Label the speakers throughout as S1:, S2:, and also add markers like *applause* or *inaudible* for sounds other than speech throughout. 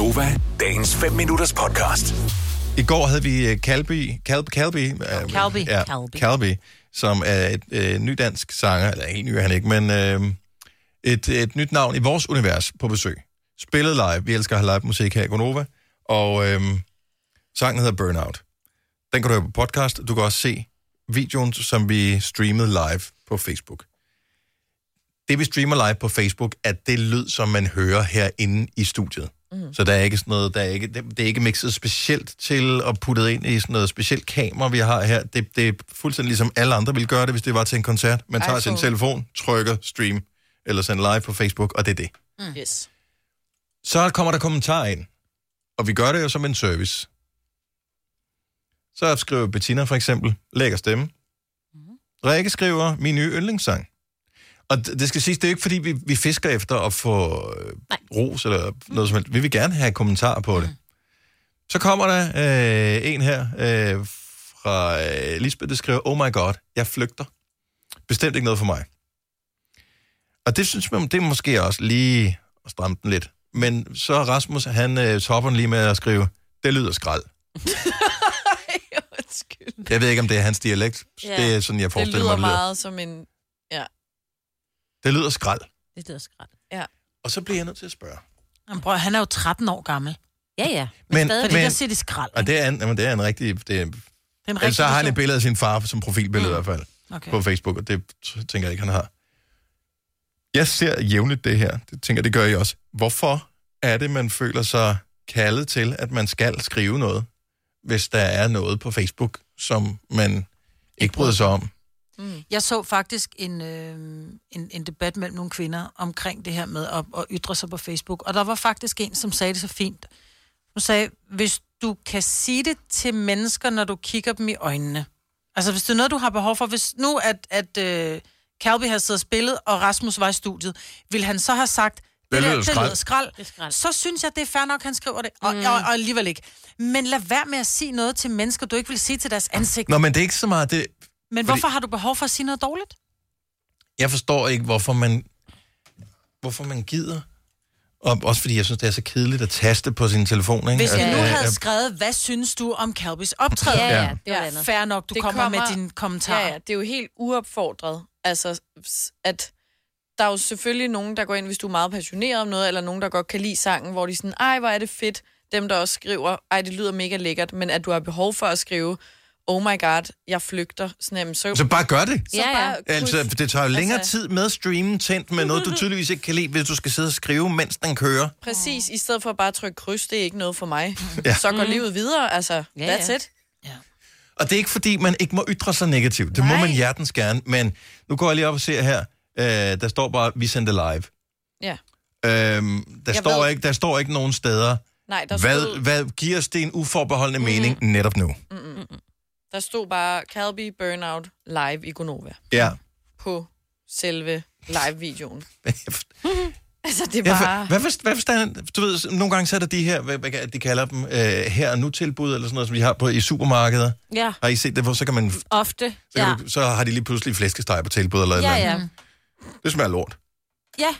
S1: Gunova, dagens 5 minutters podcast.
S2: I går havde vi øh, Calby, Calby, Calby, øh,
S3: Calby.
S2: ja,
S3: Calby.
S2: Calby, som er et øh, nydansk sanger, eller helt ny er han ikke, men øh, et, et nyt navn i vores univers på besøg. Spillet live, vi elsker at have live musik her i Gonova, og øh, sangen hedder Burnout. Den kan du høre på podcast, du kan også se videoen, som vi streamede live på Facebook. Det vi streamer live på Facebook, er det lyd, som man hører herinde i studiet. Mm. Så der er ikke sådan noget, der er ikke, det, det er ikke mixet specielt til og puttet ind i sådan noget specielt kamera, vi har her. Det, det er fuldstændig ligesom alle andre ville gøre det, hvis det var til en koncert. Man tager sin telefon, trykker stream, eller sender live på Facebook, og det er det.
S4: Yes.
S2: Så kommer der kommentarer ind, og vi gør det jo som en service. Så skriver Bettina for eksempel, lækker stemme. Rikke skriver, min nye yndlingssang. Og det skal siges, det er ikke fordi, vi, vi fisker efter at få øh, ros eller noget som helst. Vi vil gerne have kommentarer på det. Så kommer der øh, en her øh, fra øh, Lisbeth, der skriver, oh my god, jeg flygter. Bestemt ikke noget for mig. Og det synes man, det er måske også lige at stramme den lidt. Men så er Rasmus, han øh, topper lige med at skrive, det lyder skrald. *laughs* Jeg ved ikke, om det er hans dialekt.
S4: Ja.
S2: Det er sådan, jeg
S4: Det
S2: forestiller
S4: lyder
S2: mig, det lyder.
S4: meget som en... Ja.
S2: Det lyder skrald.
S3: Det lyder skræt.
S2: Og så bliver jeg nødt til at spørge.
S3: Jamen, prøv, han er jo 13 år gammel.
S5: Ja, ja.
S2: Men,
S3: Fordi
S2: men,
S3: der siger de skrald.
S2: og det er, en, jamen, det er en rigtig... Det er,
S3: Det er en
S2: ellers så har han et billede af sin far som profilbillede mm. i hvert fald
S3: Okay.
S2: på Facebook, og det tænker jeg ikke, han har. Jeg ser jævnligt det her. Det tænker det gør I også. Hvorfor er det, man føler sig kaldet til, at man skal skrive noget, hvis der er noget på Facebook, som man ikke bryder sig om?
S3: Jeg så faktisk en, øh, en, en debat mellem nogle kvinder omkring det her med at, at ytre sig på Facebook. Og der var faktisk en, som sagde det så fint. Hun sagde, hvis du kan sige det til mennesker, når du kigger dem i øjnene. Altså hvis det er noget, du har behov for. Hvis nu, at, at øh, Calby havde siddet og spillet, og Rasmus var i studiet, vil han så have sagt, det,
S2: lyder
S3: der, det
S2: skrald."
S3: lyder skrald.
S5: Det skrald.
S3: Så synes jeg, det er fair nok, han skriver det. Og, mm. og, og alligevel ikke. Men lad være med at sige noget til mennesker, du ikke vil sige til deres ansigt.
S2: Nå, men det er ikke så meget det...
S3: Men
S2: fordi-
S3: hvorfor har du behov for at sige noget dårligt?
S2: Jeg forstår ikke, hvorfor man, hvorfor man gider. Og også fordi jeg synes, det er så kedeligt at taste på sin telefon. Ikke?
S3: Hvis vi
S2: At,
S3: nu
S2: øh,
S3: havde skrevet, hvad synes du om Calbys optræden?
S5: Ja, ja,
S2: Ja.
S5: det var
S3: Ja,
S5: andet.
S3: fair nok, du
S4: Det
S3: kommer,
S4: kommer-
S3: med din kommentar.
S4: Ja, ja, det er jo helt uopfordret. Altså, at der er jo selvfølgelig nogen, der går ind, hvis du er meget passioneret om noget, eller nogen, der godt kan lide sangen, hvor de er sådan, ej, hvor er det fedt. Dem, der også skriver, ej, det lyder mega lækkert, men at du har behov for at skrive, oh my god, jeg flygter. Sådan, jamen, så,
S2: Så bare gør det.
S4: så
S5: Ja, ja.
S4: bare.
S2: Altså, det tager jo længere
S4: Altså-
S2: tid med streamen tændt med noget, du tydeligvis ikke kan lide, hvis du skal sidde og skrive, mens den kører.
S4: Præcis, i stedet for bare at trykke kryds, det er ikke noget for mig.
S2: Ja.
S4: Ja. Så går livet videre, altså,
S5: Ja,
S4: that's
S5: ja.
S4: it.
S2: Og det er ikke fordi, man ikke må ytre sig negativt. Det må
S4: Nej.
S2: man hjertens gerne. Men nu går jeg lige op og ser her. Øh, der står bare, vi sendte live.
S4: Ja.
S2: Øhm, der,
S4: Jeg
S2: står
S4: ved-
S2: ikke, der står ikke nogen steder,
S4: Nej, der
S2: hvad,
S4: stod,
S2: hvad giver os det en uforbeholdende mm. mening netop nu?
S4: Der stod bare Calby Burnout live i Gonova
S2: Ja.
S4: på selve live-videoen. *laughs* Altså, det er
S2: Ja,
S4: bare...
S2: for, hvad, for, hvad forstand, du ved, nogle gange så er der de her, hvad, hvad de kalder dem, øh, her og nu tilbud, eller sådan noget, som de har på, i supermarkeder.
S5: Ja,
S2: Har I set det, hvor så kan man, så,
S5: ofte.
S2: kan
S5: Ja,
S2: du, så har de lige pludselig flæskesteg på tilbud, eller
S5: ja,
S2: eller
S5: ja.
S2: andet. Det smager lort.
S5: Ja,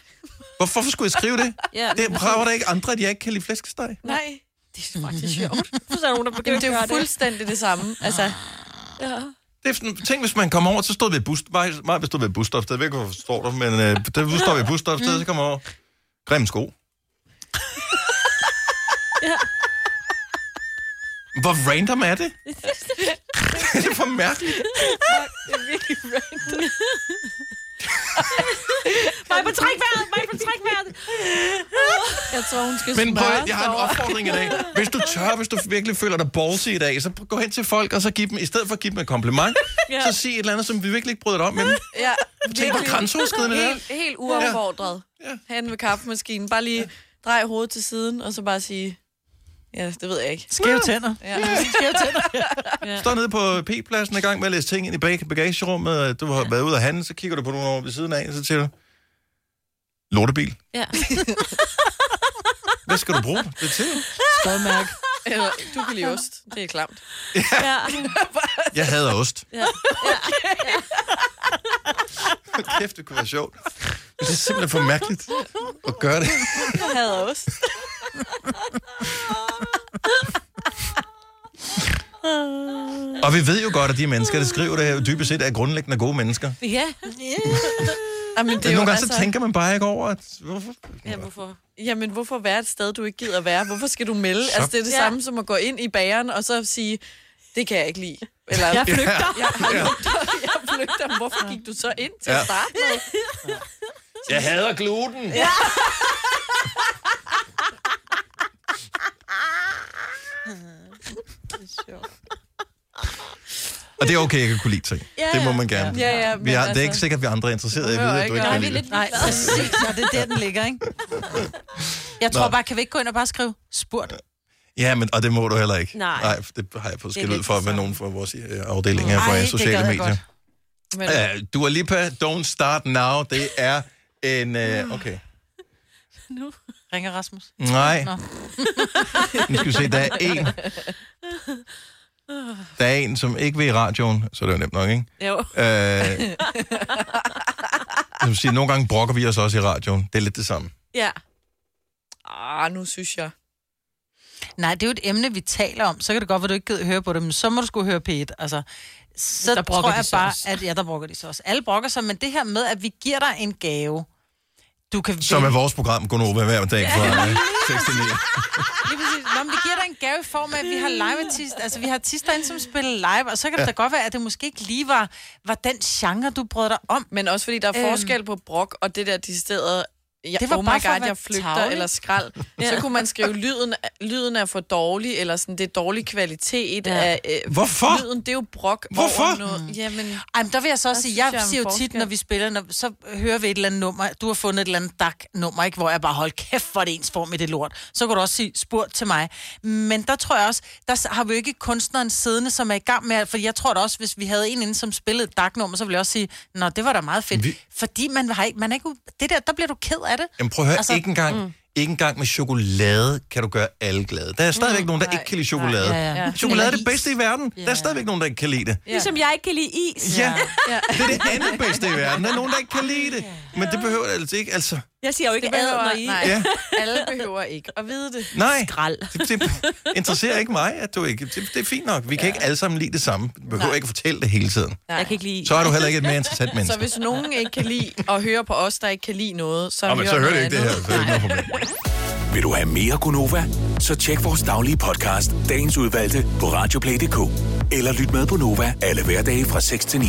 S2: Hvorfor, hvorfor skulle jeg skrive det? *laughs*
S5: ja.
S2: Det prøver der ikke andre, at jeg ikke kan lide flæskesteg.
S4: Nej,
S5: det er faktisk sjovt. Så er der nogen, der begynder
S4: Jamen, det er jo
S5: gøre det.
S4: fuldstændig det samme. Altså,
S5: Ja.
S2: Det er sådan, tænk, hvis man kommer over, så stod vi et bus, meget, meget stod ved et busstopsted. Jeg ved ikke, hvorfor står der, men øh, der, står vi et busstopsted, så kommer over. Grim sko. *laughs*
S5: Ja.
S2: Hvor random er det? *laughs* det er for mærkeligt.
S4: det er virkelig random. *laughs*
S5: Mig på træk vejret, mig på træk vejret.
S4: Jeg tror, hun skal
S2: Men prøv, jeg har en opfordring i dag. Hvis du tør, hvis du virkelig føler dig ballsy i dag, så gå hen til folk, og så giv dem, i stedet for at give dem et kompliment,
S5: Ja.
S2: så sig et eller andet, som vi virkelig ikke bryder dig om med dem.
S4: Ja,
S2: Tænk, hvor grænseoverskridende det er.
S4: helt, helt uopfordret.
S2: Ja.
S4: Ja. Hen ved kaffemaskinen. Bare lige drej hovedet til siden, og så bare sige... Ja, det ved jeg ikke.
S3: Skæve tænder.
S4: Ja.
S3: Skæve tænder. *laughs*
S2: Står nede på P-pladsen i gang med at læse ting ind i bag- bagagerummet. Du har været ude at handle, så kigger du på nogen over ved siden af, og så siger du, lortebil.
S5: Ja. *laughs*
S2: Hvad skal du bruge det til?
S3: Stodmærke.
S4: Eller, du kan lide ost. Det er klamt.
S5: ja. *laughs*
S2: Jeg hader ost.
S5: ja. *laughs*
S2: Kæft, det kunne være sjovt. Men det er simpelthen for mærkeligt at gøre det.
S4: Jeg hader ost.
S2: Og vi ved jo godt, at de mennesker, der skriver det her, dybest set er grundlæggende gode mennesker.
S5: Ja.
S4: Jamen, det
S2: Men
S4: er jo
S2: nogle gange så
S4: altså,
S2: tænker man bare ikke over, at... Hvorfor?
S5: ja, hvorfor?
S4: Jamen, hvorfor være et sted, du ikke gider være? Hvorfor skal du melde?
S2: Så-
S4: Så... Altså, det er det
S5: Ja.
S4: ja. samme som at gå ind i bageren og så sige, det kan jeg ikke lide. Eller,
S5: Jeg flygter.
S4: jeg, jeg, jeg flygter. Hvorfor gik du så ind til
S2: Ja.
S4: at starte med?
S2: Jeg hader gluten. Ja. Og det er okay, at ikke kunne lide ting. Det må man gerne.
S4: Ja, ja,
S2: vi har, Det er
S4: altså-
S2: ikke sikkert, at vi andre er interesseret i at vide, at du
S4: ikke
S2: kan lide det.
S3: Nej, præcis, og det er der, den ligger, ikke? Jeg tror
S2: Nå.
S3: bare, kan vi ikke gå ind og bare skrive spurgt?
S2: Ja, men, og det må du heller ikke.
S5: Nej.
S2: Nej det har jeg fået skæld ud for med nogen fra vores øh, afdeling her
S3: det
S2: sociale medier.
S4: Men,
S2: Uh, Dua Lipa, Don't Start Now, det er en... Uh, okay.
S3: Ringer Rasmus.
S2: Nej.
S3: Nå.
S2: Nu skal vi se, der er en... *laughs* Der er en, som ikke vil i radioen, så er det jo nemt nok, ikke?
S5: Jo.
S2: Øh, som siger, nogle gange brokker vi os også i radioen. Det er lidt det samme.
S5: Ja.
S4: ah, nu synes jeg.
S3: Nej, det er jo et emne, vi taler om. Så kan det godt være, du ikke gider høre på det, men så må du skulle høre P1. Altså, så
S5: Der
S3: tror jeg bare,
S5: også.
S3: at ja, der brokker de sig også. Alle brokker sig, men det her med, at vi giver dig en gave, du kan
S2: Som er vores program, Gunova, hver dag fra øh, 6 til 9. *laughs*
S3: Lige præcis. Nå, men vi giver dig en gave i form af, at vi har live artist, altså vi har artister ind, som spiller live, og så kan det da godt være, at det måske ikke lige var, var den genre, du brød dig om.
S4: Men også fordi der er
S3: Øhm.
S4: forskel på brok og det der de steder, ja,
S3: Det var
S4: oh my
S3: bare for at
S4: god, jeg flygter
S3: tarvelig.
S4: eller skrald. *laughs* Så kunne man skrive, lyden, lyden er for dårlig, eller sådan, det er dårlig kvalitet
S5: Ja.
S4: af... Øh,
S2: Hvorfor?
S4: Lyden, det er jo brok
S2: Hvorfor?
S4: over noget. Jamen,
S3: Ej, men der vil jeg så også sige, jeg
S4: jeg er
S3: siger jo tit, når vi spiller, når, så hører vi et eller andet nummer, du har fundet et eller andet DAC-nummer, ikke, hvor jeg bare, hold kæft, hvor er det ens form i det lort. Så kan du også sige, spurgt til mig. Men der tror jeg også, der har vi jo ikke kunstneren siddende, som er i gang med, for jeg tror da også, hvis vi havde en inde, som spillede et DAC-nummer, så ville jeg også sige, nå, det var da meget fedt.
S2: Vi-.
S3: Fordi man har ikke, man er ikke, det der, der bliver du ked af det.
S2: Jamen prøv at høre, altså, ikke engang, mm. ikke engang med chokolade kan du gøre alle glade. Der er stadigvæk mm, nogen, der
S4: nej,
S2: ikke kan lide chokolade.
S3: nej, ja, ja.
S2: Chokolade er det bedste i verden. Der er stadigvæk nogen, der ikke kan lide det.
S5: Ligesom jeg ikke kan lide is.
S2: Ja,
S4: ja.
S2: det er det andet bedste i verden. Der er nogen, der ikke kan lide det. Men det behøver det altså ikke. Altså,
S5: Jeg siger jo ikke
S4: det
S5: ad, når I...
S4: nej,
S2: Ja. *laughs*
S4: alle behøver ikke at vide det.
S2: nej,
S5: Skrald.
S2: det, det interesserer ikke mig, at du ikke... Det, det er fint nok. Vi kan ikke alle sammen lide det samme. Du behøver
S4: Nej.
S2: ikke at fortælle det hele tiden.
S4: Nej.
S5: Jeg kan ikke lide.
S2: Så er du heller ikke et mere interessant *laughs*
S4: Så
S2: menneske.
S4: hvis nogen ikke kan lide at høre på os, der ikke kan lide noget, så,
S2: Nå, men så hører du ikke det her, så er det ikke noget problem.
S1: Vil du have mere Gunova? Så tjek vores daglige podcast, dagens udvalgte, på radioplay.dk. Eller lyt med på Nova alle hverdage fra 6 til 9.